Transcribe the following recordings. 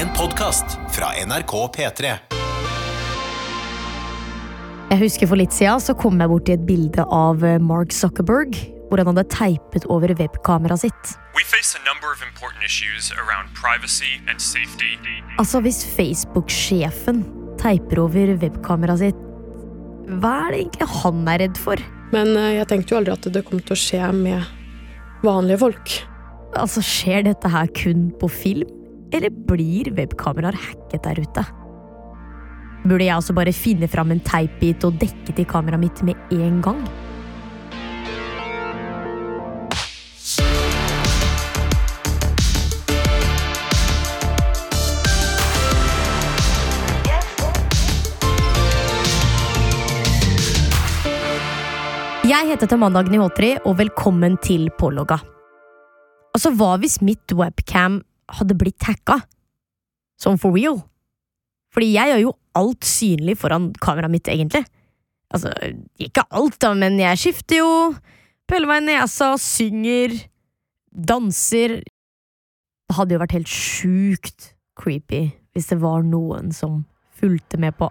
En podkast fra NRK P3. Jeg husker For litt siden så kom jeg borti et bilde av eh, Mark Zuckerberg, hvor han hadde teipet over webkameraet sitt. Altså, hvis Facebook-sjefen teiper over webkameraet sitt, hva er det egentlig han er redd for? Men eh, jeg tenkte jo aldri at det kom til å skje med vanlige folk. Altså, Skjer dette her kun på film, eller blir webkameraer hacket der ute? Burde jeg altså bare finne fram en teipbit og dekke til kameraet mitt med en gang? Jeg heter Tamanda Gnihotri, og velkommen til Pålogga. Altså, hva hvis mitt webcam hadde blitt hacka? Sånn for real? Fordi jeg gjør jo alt synlig foran kameraet mitt, egentlig. Altså, ikke alt, da, men jeg skifter jo, peller meg i nesa, synger, danser Det hadde jo vært helt sjukt creepy hvis det var noen som fulgte med på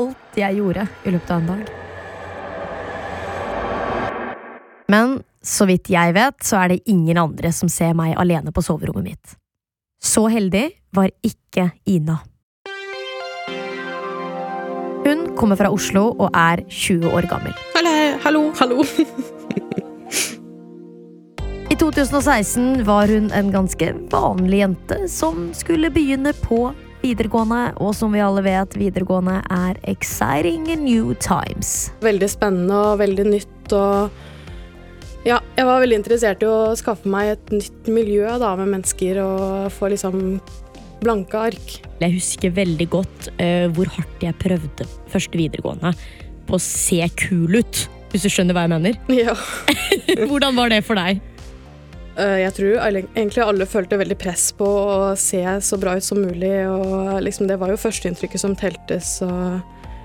alt jeg gjorde i løpet av en dag. Men så vidt jeg vet, så er det ingen andre som ser meg alene på soverommet mitt. Så heldig var ikke Ina. Hun kommer fra Oslo og er 20 år gammel. Hallo, hallo, hallo. I 2016 var hun en ganske vanlig jente som skulle begynne på videregående, og som vi alle vet, videregående er exciting new times. Veldig spennende og veldig nytt og Ja, jeg var veldig interessert i å skaffe meg et nytt miljø da, med mennesker og få liksom blanke ark. Jeg husker veldig godt uh, hvor hardt jeg prøvde første videregående på å se kul ut, hvis du skjønner hva jeg mener. Ja. Hvordan var det for deg? Eh, Jeg tror egentlig alle følte veldig press på å se så bra ut som mulig, og liksom det var jo førsteinntrykket som telte, så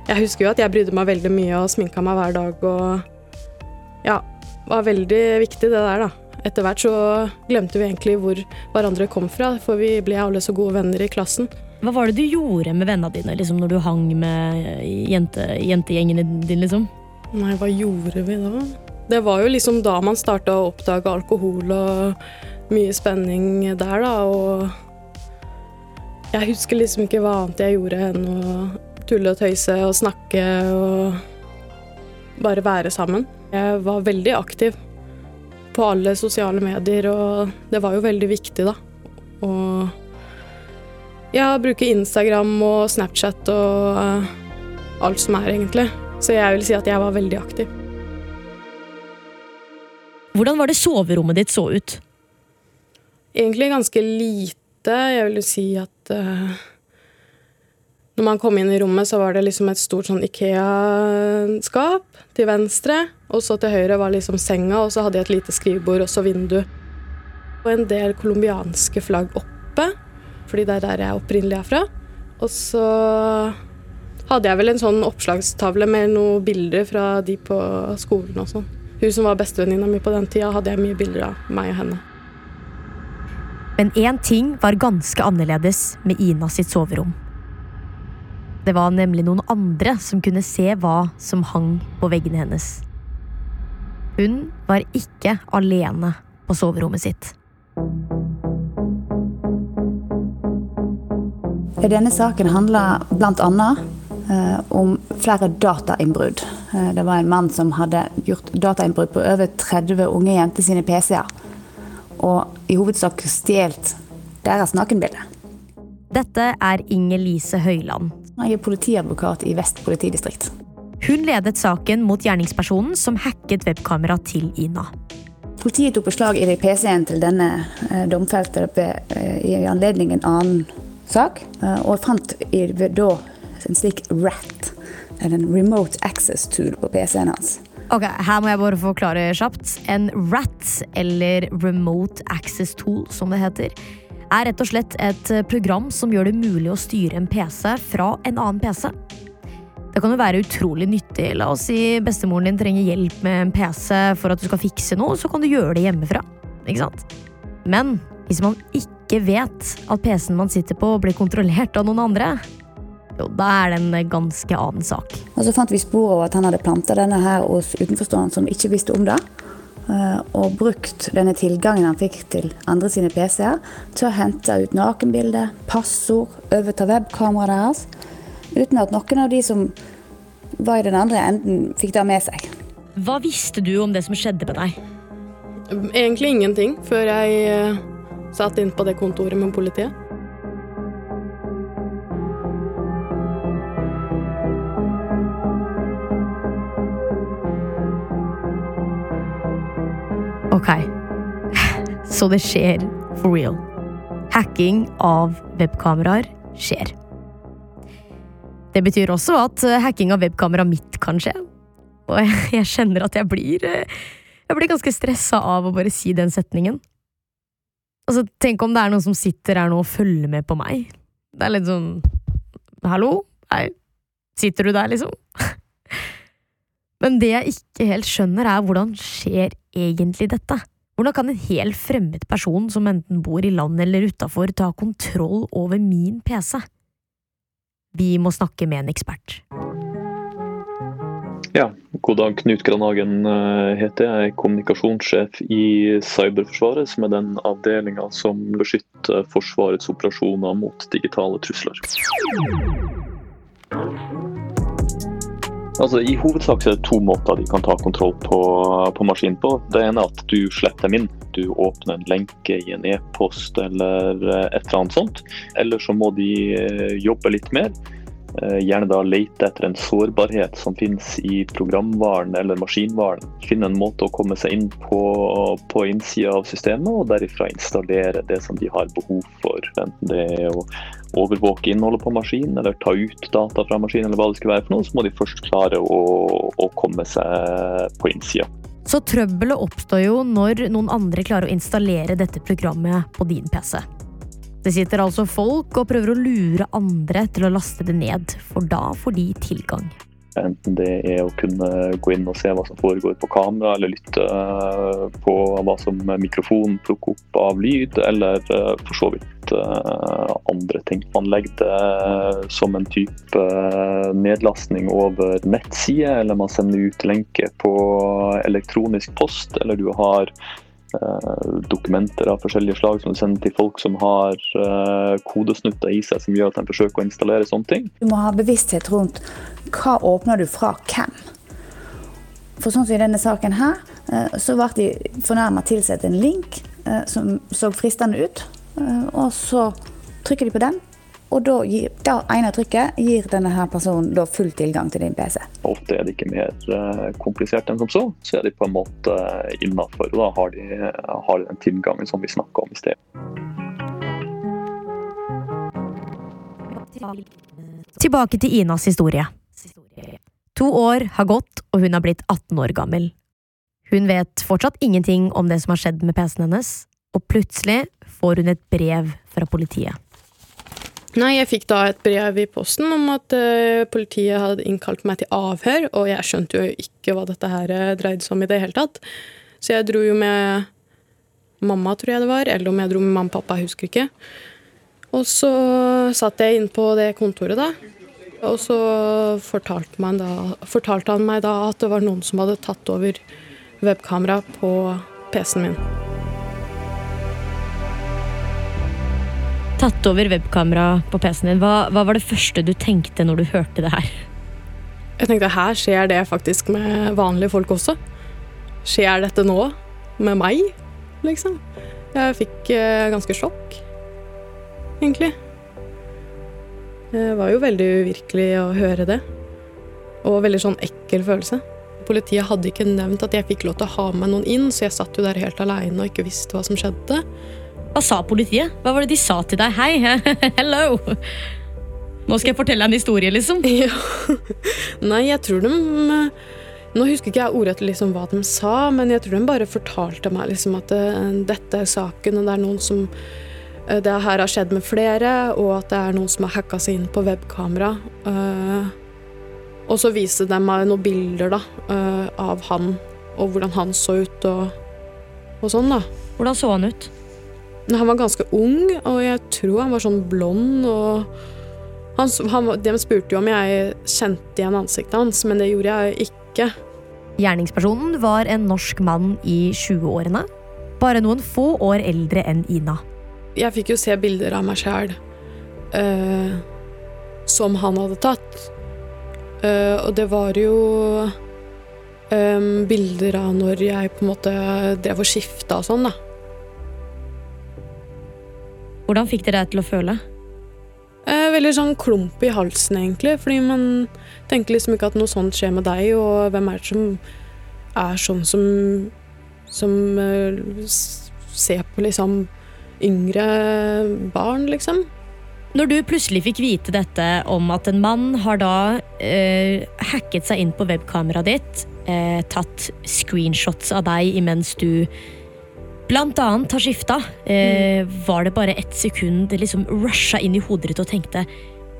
jeg husker jo at jeg brydde meg veldig mye og sminka meg hver dag, og ja, var veldig viktig det der, da. Etter hvert så glemte vi egentlig hvor hverandre kom fra, for vi ble alle så gode venner i klassen. Hva var det du gjorde med vennene dine liksom, når du hang med jente, jentegjengene dine? Liksom? Nei, hva gjorde vi da? Det var jo liksom da man starta å oppdage alkohol og mye spenning der, da, og jeg husker liksom ikke hva annet jeg gjorde enn å tulle og tøyse og snakke og bare være sammen. Jeg var veldig aktiv på alle sosiale medier, og det var jo veldig viktig, da. Og ja, bruke Instagram og Snapchat og uh, alt som er, egentlig. Så jeg vil si at jeg var veldig aktiv. Hvordan var det soverommet ditt så ut? Egentlig ganske lite. Jeg vil si at uh, når man kom inn i rommet, så var det liksom et stort sånn Ikea-skap til venstre. Og så til høyre var liksom senga, og så hadde jeg et lite skrivebord og så vindu. Og en del colombianske flagg oppe, fordi det er der jeg opprinnelig er fra. Og så hadde jeg vel en sånn oppslagstavle med noen bilder fra de på skolen og sånn. Hun som var bestevenninna mi på den tida, hadde jeg mye bilder av meg og henne. Men én ting var ganske annerledes med Ina sitt soverom. Det var nemlig noen andre som kunne se hva som hang på veggene hennes. Hun var ikke alene på soverommet sitt. Denne saken handler bl.a. Eh, om flere datainnbrudd. Eh, det var en mann som hadde gjort datainnbrudd på over 30 unge jenter sine PC-er. Og i hovedsak stjålet deres nakenbilde. Dette er Inger Lise Høyland. Jeg er politiadvokat i Vest politidistrikt. Hun ledet saken mot gjerningspersonen som hacket webkamera til Ina. Politiet tok beslag i PC-en til denne eh, domfelte eh, i anledning en annen sak, eh, og fant da en slik RAT, en remote access tool på PC-en hans. Ok, Her må jeg bare forklare kjapt. En RAT, eller Remote Access Tool som det heter, er rett og slett et program som gjør det mulig å styre en PC fra en annen PC. Det kan jo være utrolig nyttig. La oss si bestemoren din trenger hjelp med en PC for at du skal fikse noe, så kan du gjøre det hjemmefra. Ikke sant? Men hvis man ikke vet at PC-en man sitter på, blir kontrollert av noen andre, jo, da er det en ganske annen sak. Og så fant vi spor over at han hadde planta denne her hos utenforstående som ikke visste om det. eh, Og brukt denne tilgangen han fikk til andre sine PC-er til å hente ut nakenbilder, passord, overta webkameraet deres. Uten at noen av de som var i den andre enden, fikk det med seg. Hva visste du om det som skjedde med deg? Egentlig ingenting før jeg eh, satt inn på det kontoret med politiet. Ok, så det skjer for real. Hacking av webkameraer skjer. Det betyr også at eh, hacking av webkameraet mitt kan skje. Og jeg, jeg kjenner at jeg blir eh, Jeg blir ganske stressa av å bare si den setningen. Altså, tenk om det er noen som sitter her nå og følger med på meg. Det er litt sånn Hallo? Hei. Sitter du der, liksom? Men det jeg ikke helt skjønner, er hvordan skjer egentlig dette? Hvordan kan en helt fremmed person som enten bor i land eller utafor, ta kontroll over min PC? Vi må snakke med en ekspert. Ja, god dag. Knut Granhagen heter heter jeg. er Kommunikasjonssjef i Cyberforsvaret, som er den avdelinga som beskytter Forsvarets operasjoner mot digitale trusler. Altså, I hovedsak så er det to måter de kan ta kontroll på, på maskinen på. Det ene er at du slipper dem inn. Du åpner en lenke i en e-post eller eh, et eller annet sånt. Eller så må de eh, jobbe litt mer. Eh, Gjerne da lete etter en sårbarhet som finnes i programvaren eller maskinvaren. Finne en måte å komme seg inn på, på innsida av systemet, og derifra installere det som de har behov for. Enten det er å overvåke innholdet på maskinen, eller ta ut data fra maskinen, eller hva det skal være for noe, så må de først klare å, å komme seg på innsida. Så trøbbelet oppstår jo når noen andre klarer å installere dette programmet på din PC. Det sitter altså folk og prøver å lure andre til å laste det ned, for da får de tilgang. Enten det er å kunne gå inn og se hva som foregår på kamera, eller lytte eh, på hva som mikrofonen plukker opp av lyd, eller eh, for så vidt eh, andre ting. Man legger det som en type nedlastning over nettside, eller man sender ut lenke på elektronisk post, eller du har dokumenter av forskjellige slag som du sender til folk som har kodesnutter i seg som gjør at de forsøker å installere sånne ting. Du må ha bevissthet rundt hva åpner du fra hvem. For sånn som i denne saken her, eh, så ble de fornærma tilsatt en link eh, som så fristende ut. Eh, og så trykker de på den, og da gir, det ene trykket gir denne her personen da full tilgang til din PC. Ofte er det ikke mer komplisert enn som så. Så er de på en måte innafor, og da har de, har de den tilgangen som vi snakka om i sted. Tilbake til Inas historie. To år har gått, og hun har blitt 18 år gammel. Hun vet fortsatt ingenting om det som har skjedd med PC-en hennes, og plutselig får hun et brev fra politiet. Nei, jeg fikk da et brev i posten om at uh, politiet hadde innkalt meg til avhør, og jeg skjønte jo ikke hva dette her uh, dreide seg om i det hele tatt. Så jeg dro jo med mamma, tror jeg det var, eller om jeg dro med mamma og pappa, jeg husker ikke. Og så satt jeg inn på det kontoret, da. Og så fortalte, da, fortalte han meg da at det var noen som hadde tatt over webkamera på PC-en min. Tatt over webkamera på PC-en din. Hva, hva, var det første du tenkte når du hørte det her? Jeg tenkte her skjer det faktisk med vanlige folk også. Skjer dette nå med meg, liksom? Jeg fikk eh, ganske sjokk, egentlig. Det var jo veldig uvirkelig å høre det. Og veldig sånn ekkel følelse. Politiet hadde ikke nevnt at jeg fikk lov til å ha med noen inn, så jeg satt jo der helt aleine og ikke visste hva som skjedde. Hva sa politiet? Hva var det de sa til deg? Hei, hello! Nå skal jeg fortelle en historie, liksom. Ja. Nei, jeg tror de Nå husker ikke jeg ordrett liksom hva de sa, men jeg tror de bare fortalte meg liksom at det, dette er saken, og det er noen som eh, Det her har skjedd med flere, og at det er noen som har hacka seg inn på webkamera. Og så viste de meg noen bilder da, av han, og hvordan han så ut, og, og sånn, da. Hvordan så han ut? Han var ganske ung, og jeg tror han var sånn blond. og han, han, De spurte jo om jeg kjente igjen ansiktet hans, men det gjorde jeg ikke. Gjerningspersonen var en norsk mann i 20-årene. Bare noen få år eldre enn Ina. Jeg fikk jo se bilder av meg sjæl uh, som han hadde tatt. Uh, og det var jo um, bilder av når jeg på en måte drev og skifta og sånn, da. Hvordan fikk det deg til å føle? Eh, veldig sånn klump i halsen, egentlig. Fordi man tenker liksom ikke at noe sånt skjer med deg, og hvem er det som er sånn som Som uh, ser på liksom yngre barn, liksom. Når du plutselig fikk vite dette om at en mann har da eh, hacket seg inn på webkameraet ditt, eh, tatt screenshots av deg imens du blant annet har skifta, eh, var det bare ett sekund det liksom rusha inn i hodet ditt og tenkte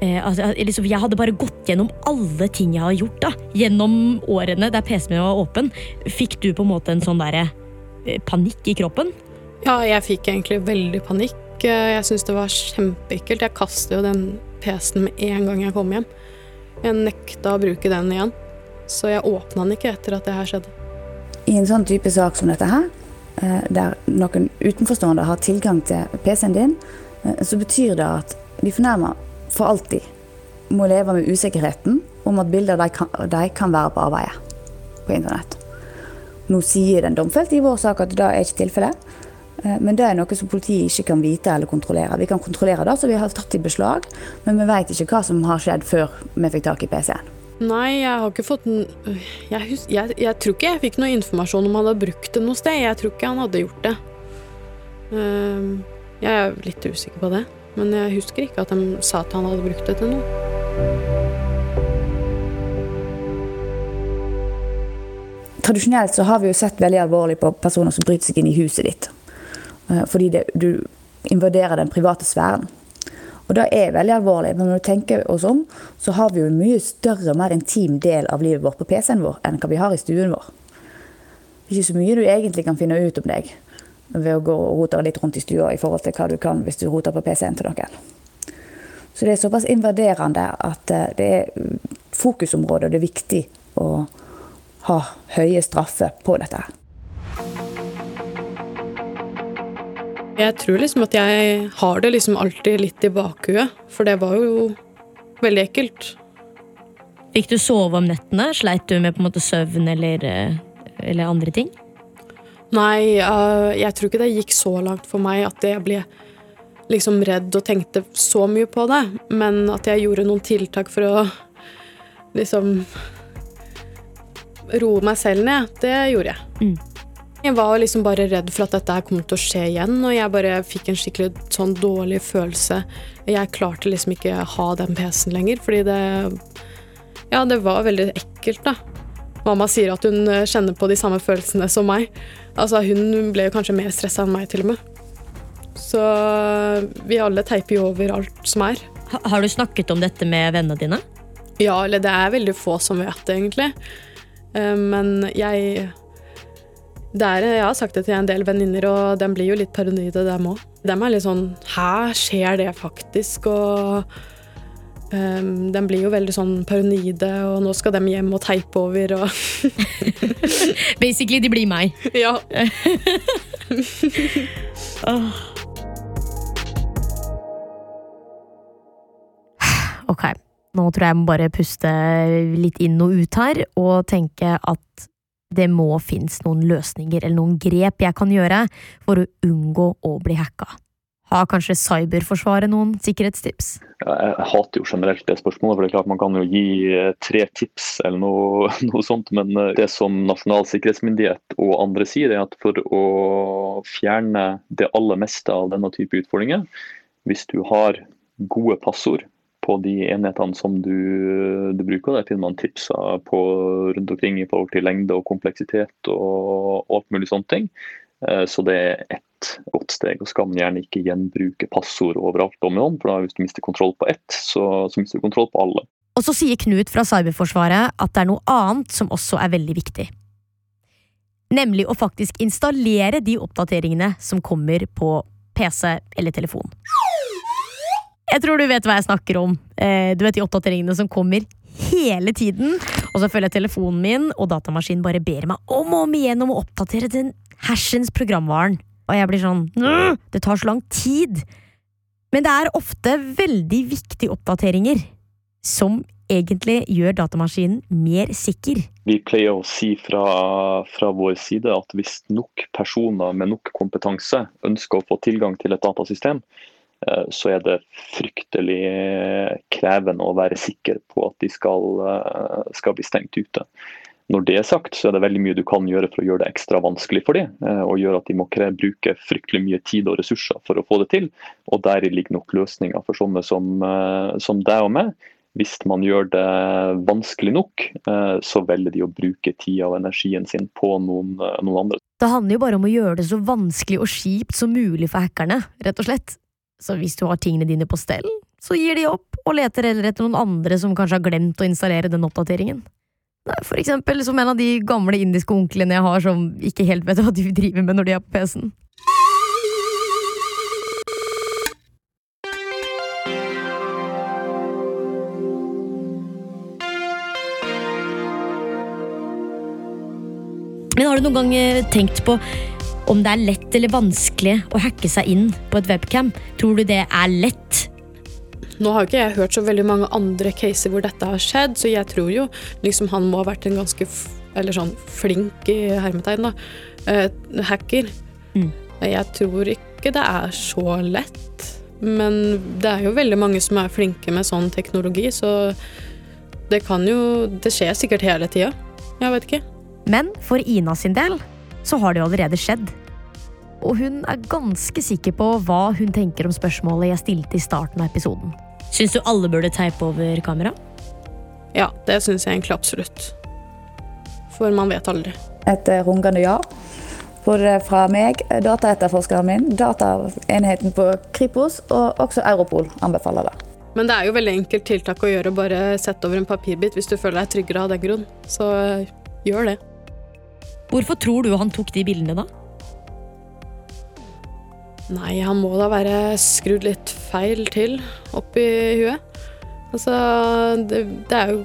eh, altså, liksom, Jeg hadde bare gått gjennom alle ting jeg har gjort da, gjennom årene der PC-en min var åpen. Fikk du på en måte en sånn der, eh, panikk i kroppen? Ja, jeg fikk egentlig veldig panikk. Eh, jeg syntes det var kjempeekkelt. Jeg kastet jo den PC-en med en gang jeg kom hjem. Jeg nekta å bruke den igjen. Så jeg åpna den ikke etter at det her skjedde. I en sånn type sak som dette her, der noen utenforstående har tilgang til PC-en din, eh, så betyr det at de fornærma for alltid må leve med usikkerheten om at bilder de kan, de kan være på avveie på internett. Nå sier den domfelte i vår sak at det er ikke tilfellet. Eh, men det er noe som politiet ikke kan vite eller kontrollere. Vi kan kontrollere det, så vi har tatt i beslag, men vi vet ikke hva som har skjedd før vi fikk tak i PC-en. Nei, jeg har ikke fått jeg, jeg, jeg, tror ikke jeg fikk noe informasjon om han hadde brukt det noe sted. Jeg tror ikke han hadde gjort det. Ehm, jeg er litt usikker på det, men jeg husker ikke at de sa at han hadde brukt det til noe. Tradisjonelt så har vi jo sett veldig alvorlig på personer som bryter seg inn i huset ditt. Eh, fordi det, du invaderer den private sfæren. Og det er veldig alvorlig, men når du tenker oss om, så har vi jo en mye større og mer intim del av livet vårt på PC-en vår enn hva vi har i stuen vår. Det er ikke så mye du egentlig kan finne ut om deg ved å gå og rote litt rundt i stua i forhold til hva du kan hvis du roter på PC-en til noen. Så det er såpass invaderende at eh, det er fokusområdet, og det er viktig å ha høye straffer på dette. Jeg tror liksom at jeg har det liksom alltid litt i bakhuet, for det var jo veldig ekkelt. Fikk du sove om nettene? Sleit du med på en måte søvn eller, eh, eller andre ting? Nei, jeg tror ikke det gikk så langt for meg at jeg ble liksom redd og tenkte så mye på det, men at jeg gjorde noen tiltak for å liksom roe meg selv ned, det gjorde jeg. Mm. Jeg var liksom bare redd for at dette kom til å skje igjen, og jeg bare fikk en skikkelig sånn dårlig følelse. Jeg klarte liksom ikke ha den PC-en lenger, fordi det Ja, det var veldig ekkelt, da. Mamma sier at hun eh, kjenner på de samme følelsene som meg. Altså, hun ble jo kanskje mer stressa enn meg, til og med. Så vi alle teiper jo over alt som er. Har du snakket om dette med vennene dine? Ja, eller det er veldig få som vet det, egentlig. Eh, men jeg er, jeg har sagt det til en del venninner, og de blir jo litt paranoide, dem òg. De er litt sånn Hæ, skjer det faktisk? Og um, de blir jo veldig sånn paranoide, og nå skal de hjem og teipe over og Basically, de blir meg. Ja. ok, nå tror jeg jeg må bare puste litt inn og ut her, og tenke at det må finnes noen løsninger eller noen grep jeg kan gjøre for å unngå å bli hacka. Har kanskje Cyberforsvaret noen sikkerhetstips? Jeg hater jo generelt det spørsmålet, for det er klart man kan jo gi eh, tre tips eller noe, noe sånt. Men eh, det som Nasjonal sikkerhetsmyndighet og andre sier, er at for å fjerne det aller meste av denne type utfordringer, hvis du har gode passord, på de enhetene som du, du bruker. Der finner man tipser på rundt omkring i forhold til lengde og kompleksitet og alt mulig sånne ting. Eh, så det er ett godt steg. og Skal man gjerne ikke gjenbruke passord overalt om igjen, for da hvis du mister kontroll på ett, så, så mister du kontroll på alle. Og så sier Knut fra Cyberforsvaret at det er noe annet som også er veldig viktig. Nemlig å faktisk installere de oppdateringene som kommer på PC eller telefon. Jeg tror du vet hva jeg snakker om. Eh, du vet de oppdateringene som kommer hele tiden. Og så følger jeg telefonen min, og datamaskinen bare ber meg om og om igjen om å oppdatere den hersens programvaren. Og jeg blir sånn «Åh, Det tar så lang tid. Men det er ofte veldig viktige oppdateringer som egentlig gjør datamaskinen mer sikker. Vi pleier å si fra, fra vår side at hvis nok personer med nok kompetanse ønsker å få tilgang til et datasystem, så er det fryktelig krevende å være sikker på at de skal, eh, skal bli stengt ute. Når det er sagt, så er det veldig mye du kan gjøre for å gjøre det ekstra vanskelig for dem, eh, og gjøre at de må bruke fryktelig mye tid og ressurser for å få det til. Og deri ligger nok løsninger for sånne som, eh, som deg og meg. Hvis man gjør det vanskelig nok, eh, så velger de å bruke tida og energien sin på noen, eh, noen andre. Det handler jo bare om å gjøre det så vanskelig og kjipt som mulig for hackerne, rett og slett. Så hvis du har tingene dine på stell, så gir de opp og leter heller etter noen andre som kanskje har glemt å installere den oppdateringen. Nei, For eksempel som en av de gamle indiske onklene jeg har som ikke helt vet hva de driver med når de er på PC-en. Men har du noen gang eh, tenkt på om det er lett eller vanskelig å hacke seg inn på et webcam? Tror du det er lett? Nå har ikke jeg hørt så veldig mange andre caser hvor dette har skjedd, så jeg tror jo liksom han må ha vært en ganske eller sånn flink i hermetegn da, eh, hacker. Mm. Jeg tror ikke det er så lett, men det er jo veldig mange som er flinke med sånn teknologi, så det kan jo Det skjer sikkert hele tida. Jeg vet ikke. Men for Ina sin del så har det jo allerede skjedd. Og hun er ganske sikker på hva hun tenker om spørsmålet jeg stilte i starten av episoden. Syns du alle burde teipe over kamera? Ja, det syns jeg egentlig absolutt. For man vet aldri. Et eh, rungende ja. Både fra meg, dataetterforskeren min, dataenheten på Kripos og også Europol anbefaler det. Men det er jo veldig enkelt tiltak å gjøre, bare sette over en papirbit hvis du føler deg tryggere av den grunn. Så eh, gjør det. Hvorfor tror du han tok de bildene, da? Nei, han må da være skrudd litt feil til oppi huet. Altså, det, det er jo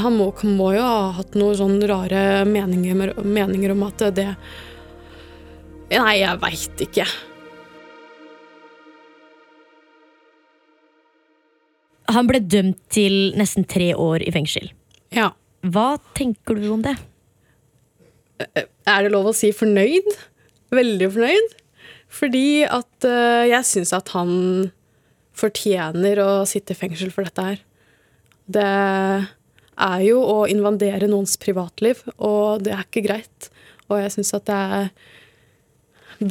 Han må, må jo ha hatt noen sånne rare meninger, meninger om at det Nei, jeg veit ikke. Han ble dømt til nesten tre år i fengsel. Ja. Hva tenker du om det? Er det lov å si fornøyd? Veldig fornøyd. Fordi at uh, jeg syns at han fortjener å sitte i fengsel for dette her. Det er jo å invadere noens privatliv, og det er ikke greit. Og jeg syns at det er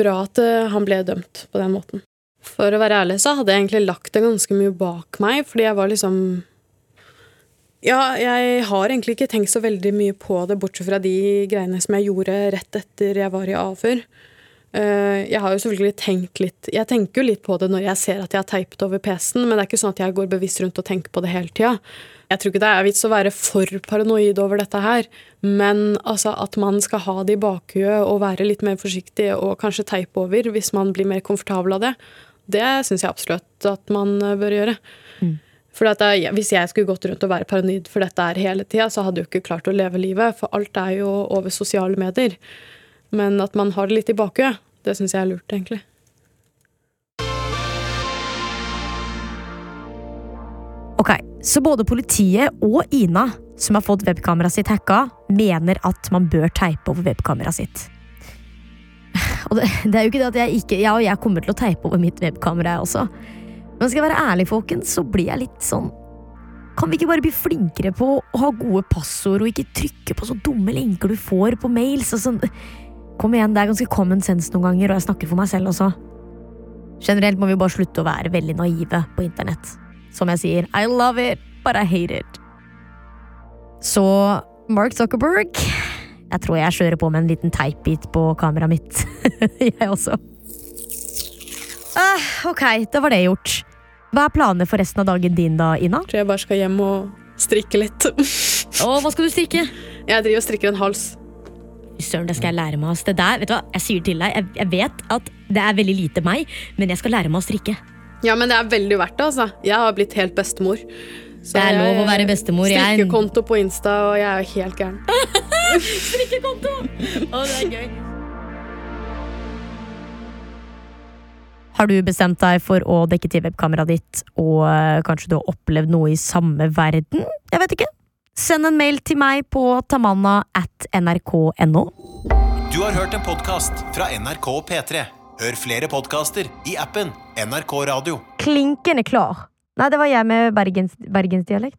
bra at uh, han ble dømt på den måten. For å være ærlig så hadde jeg egentlig lagt det ganske mye bak meg, fordi jeg var liksom ja, jeg har egentlig ikke tenkt så veldig mye på det, bortsett fra de greiene som jeg gjorde rett etter jeg var i avhør. Eh, Jeg har jo selvfølgelig tenkt litt Jeg tenker jo litt på det når jeg ser at jeg har teipet over PC-en, men det er ikke sånn at jeg går bevisst rundt og tenker på det hele tida. Jeg tror ikke det er vits å være for paranoid over dette her, men altså at man skal ha det i bakhuet og være litt mer forsiktig og kanskje teipe over hvis man blir mer komfortabel av det, det syns jeg absolutt at man bør gjøre. For jeg, Hvis jeg skulle gått rundt og være paranoid for dette her hele tida, så hadde jeg jo ikke klart å leve livet, for alt er jo over sosiale medier. Men at man har det litt i bakhuet, det syns jeg er lurt, egentlig. Ok, Så både politiet og Ina, som har fått webkameraet sitt hacka, mener at man bør teipe over webkameraet sitt. Og det, det er jo ikke det at jeg ikke Ja, og jeg kommer til å teipe over mitt webkamera, jeg også. Men skal jeg være ærlig, folkens, så blir jeg litt sånn Kan vi ikke bare bli flinkere på å ha gode passord og ikke trykke på så dumme lenker du får på mails? sånn? Kom igjen, det er ganske common sense noen ganger, og jeg snakker for meg selv også. Generelt må vi bare slutte å være veldig naive på internett. Som jeg sier, I love it, but I hate it. Så Mark Zuckerberg Jeg tror jeg kjører på med en liten teipbit på kameraet mitt. jeg også. Ah, ok, da var det gjort. Hva er planene for resten av dagen din, da, Ina? Tror jeg bare skal hjem og strikke litt. Å, hva skal du strikke? Jeg driver og strikker en hals. Søren, det skal jeg lære meg. Det der, vet du hva, jeg sier til deg, jeg, jeg vet at det er veldig lite meg, men jeg skal lære meg å strikke. Ja, men det er veldig verdt det, altså. Jeg har blitt helt bestemor. Så Det er lov å være bestemor. Jeg- Strikkekonto på Insta, og jeg er helt gæren. Strikkekonto! Å, det er gøy. Har du bestemt deg for å dekke til webkameraet ditt, og eh, kanskje du har opplevd noe i samme verden? Jeg vet ikke. Send en mail til meg på tamanna at nrk.no. Du har hørt en podkast fra NRK P3. Hør flere podkaster i appen NRK Radio. Klinkende klar. Nei, det var jeg med bergens, bergensdialekt.